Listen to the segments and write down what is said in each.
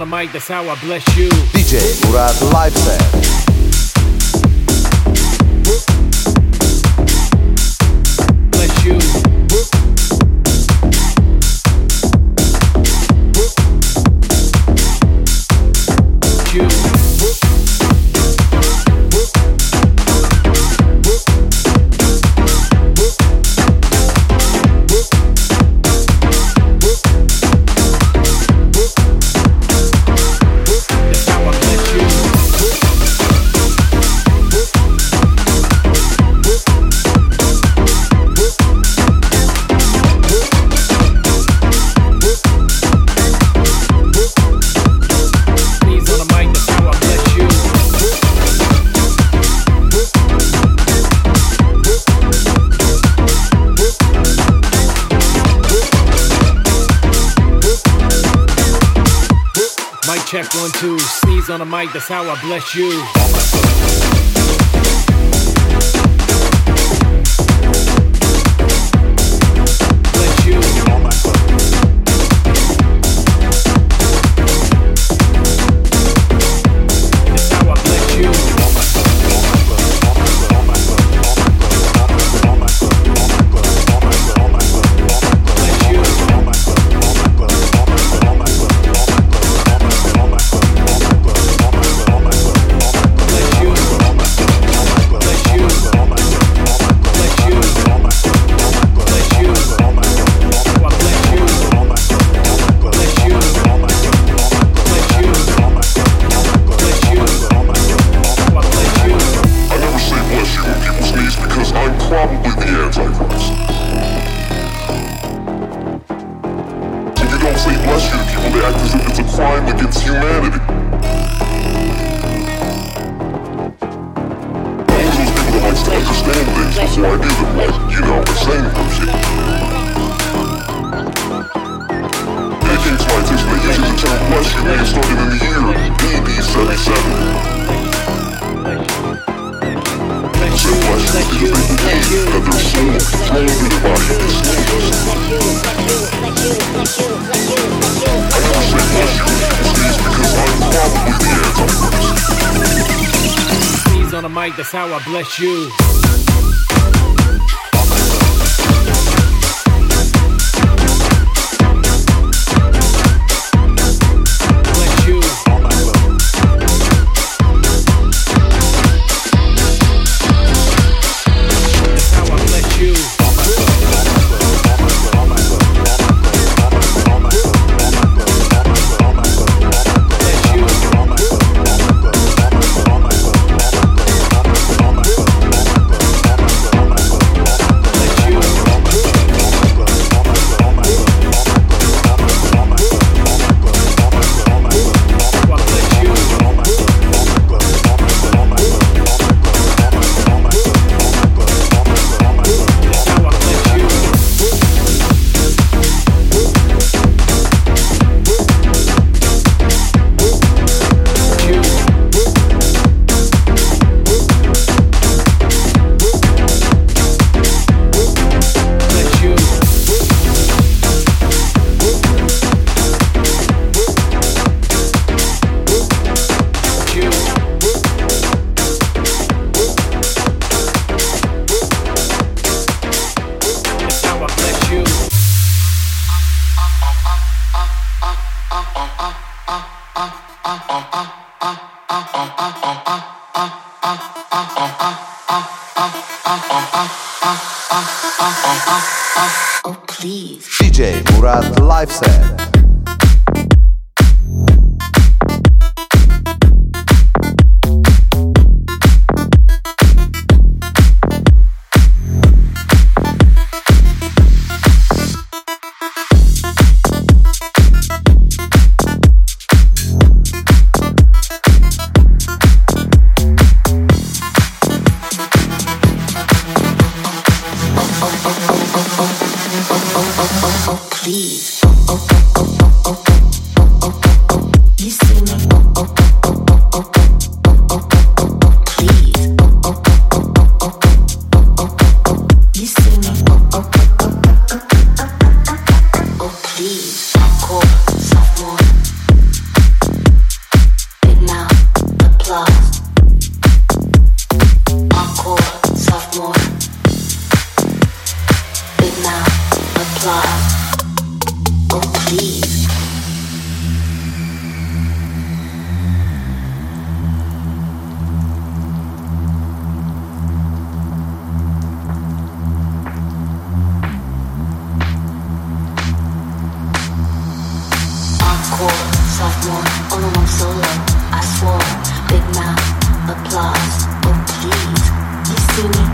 on the mic, that's how I bless you. DJ Murat Live Set. One, two. Sneeze on the mic, that's how I bless you. That's how I bless you.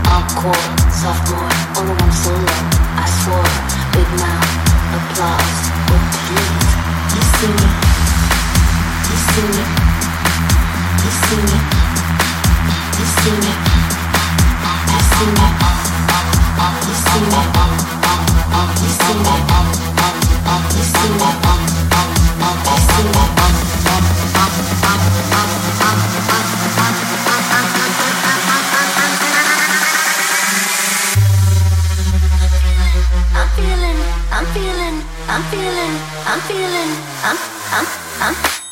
Hardcore, sophomore, all along solo. I swore, big mouth, applause. Oh please, you see me, you see me, you see me, you see me, you see me, you see me, you see me, you see me, you see me. I'm feeling, I'm feeling, I'm, I'm, I'm.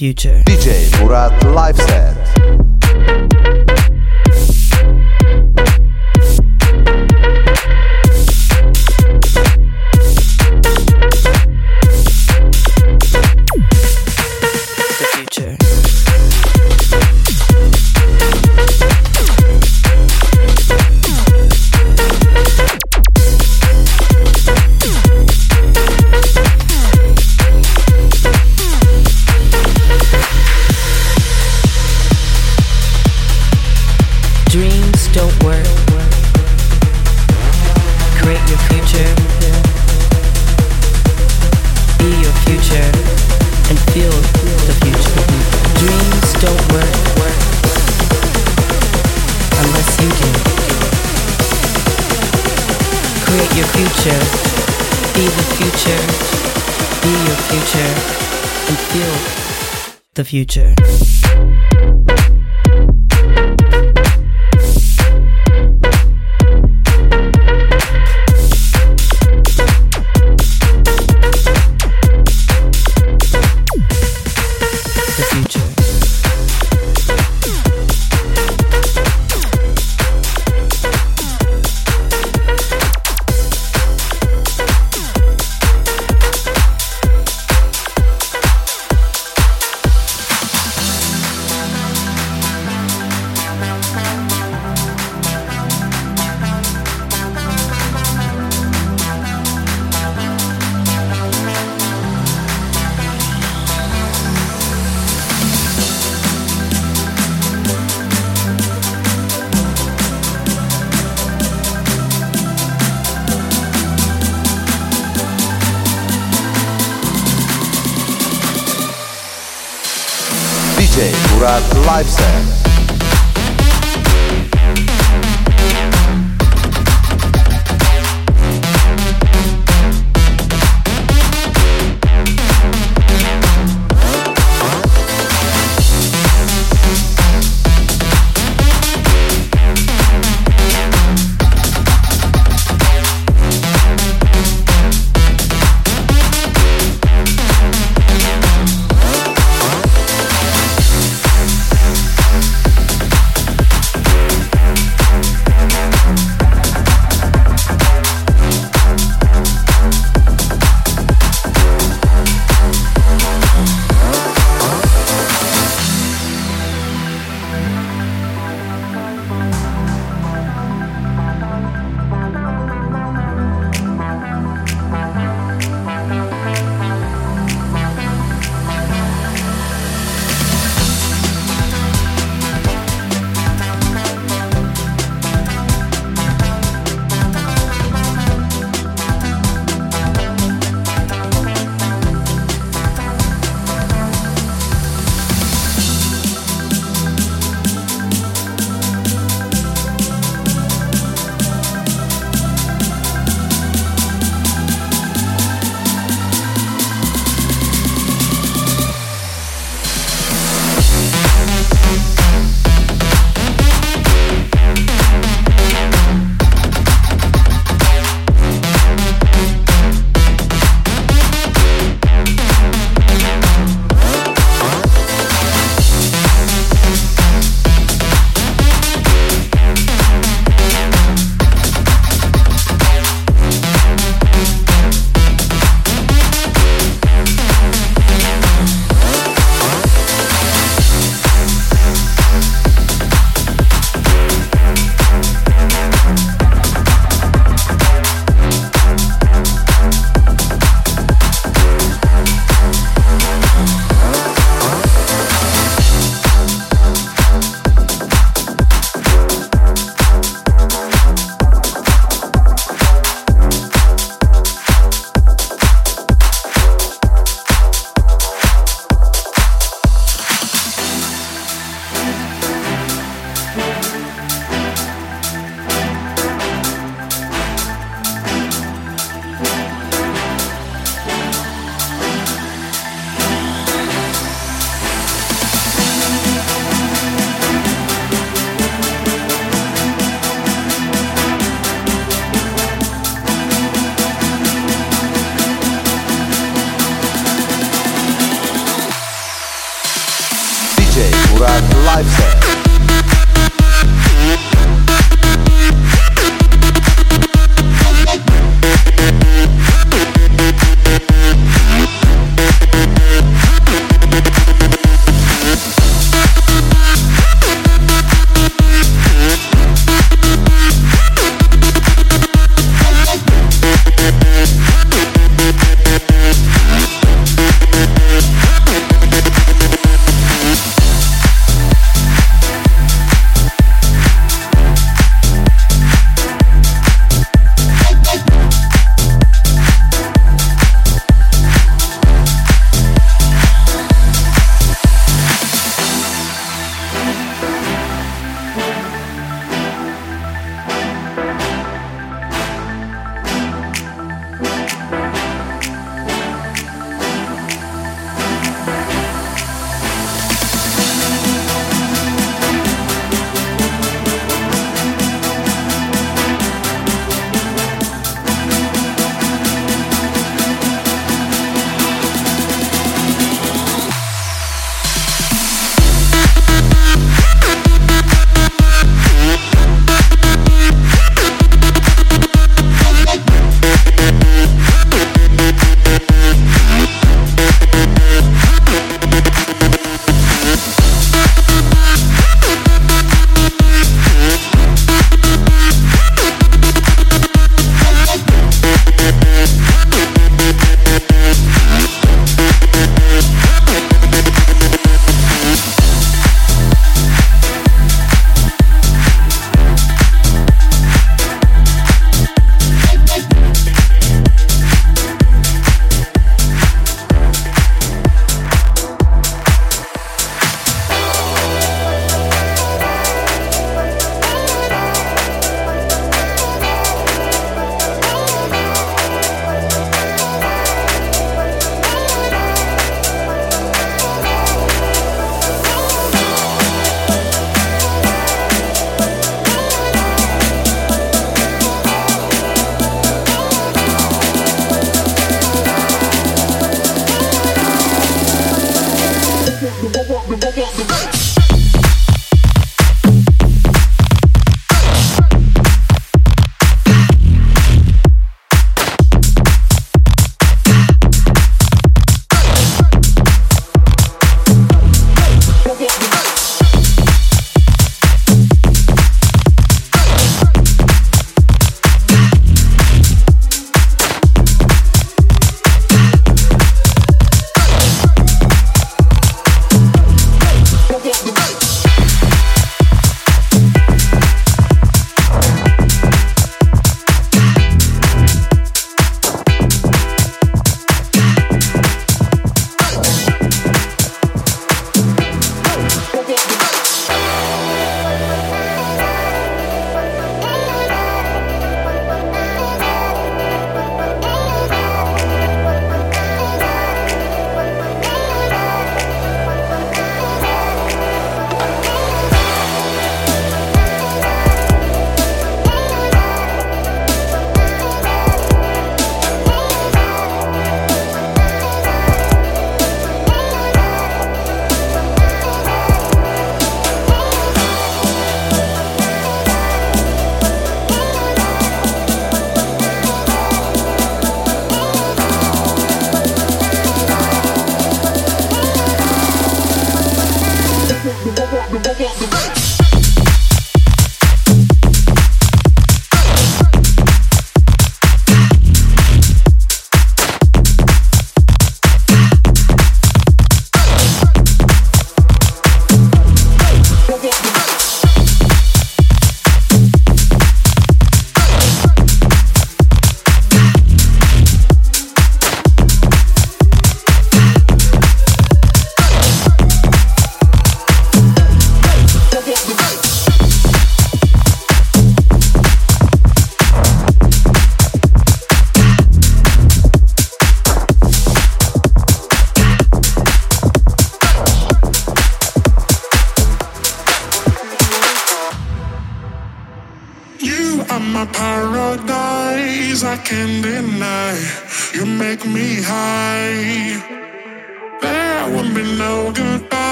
Future. DJ Murat Live future. Murat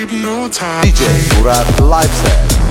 I'm hypnotized. DJ Murat Live Set.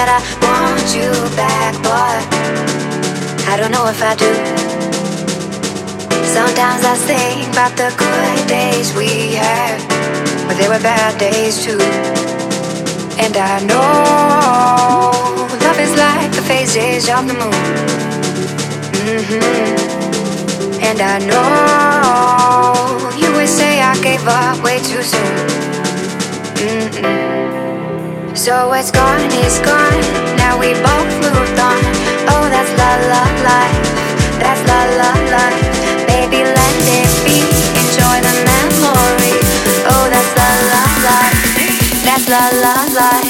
That I want you back, but I don't know if I do. Sometimes I think about the good days we had, but there were bad days too. And I know love is like the phases of the moon. hmm And I know you would say I gave up way too soon. Mm-mm. So what's gone is gone. Now we both moved on. Oh, that's la la life. That's la la life. Baby, let it be. Enjoy the memory. Oh, that's la la life. That's la la life.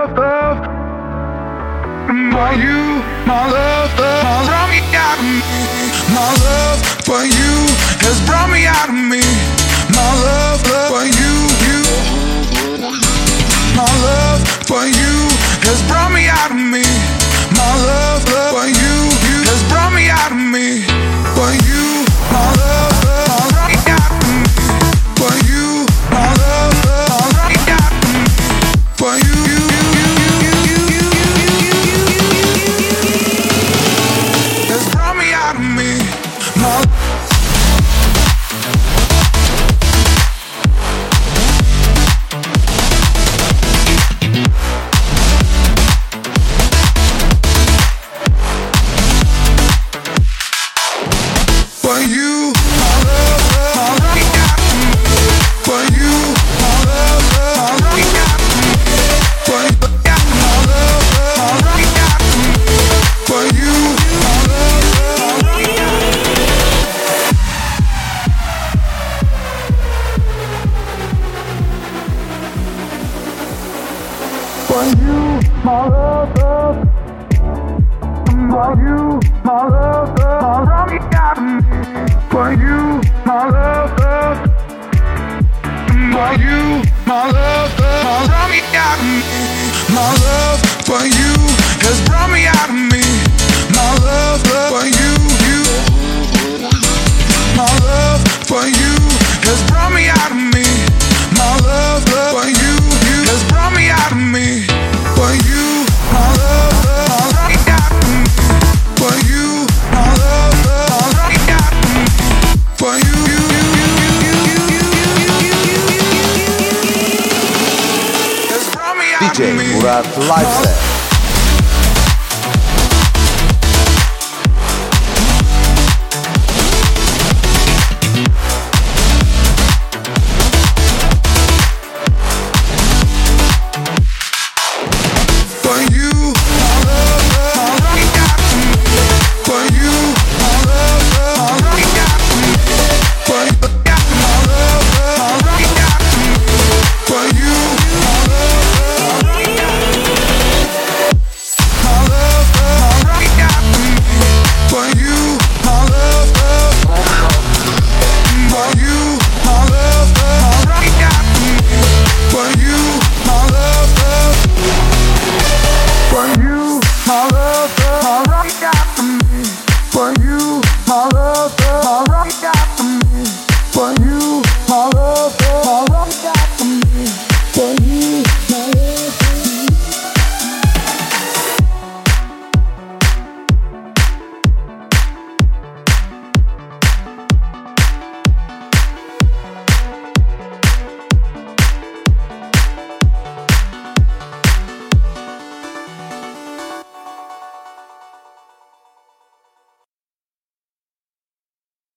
my love. My love for you has brought me out of me. My love for you, you. My love for you has brought me out of me. My love for you, you has brought me out of me. For you. my love for you. Live set.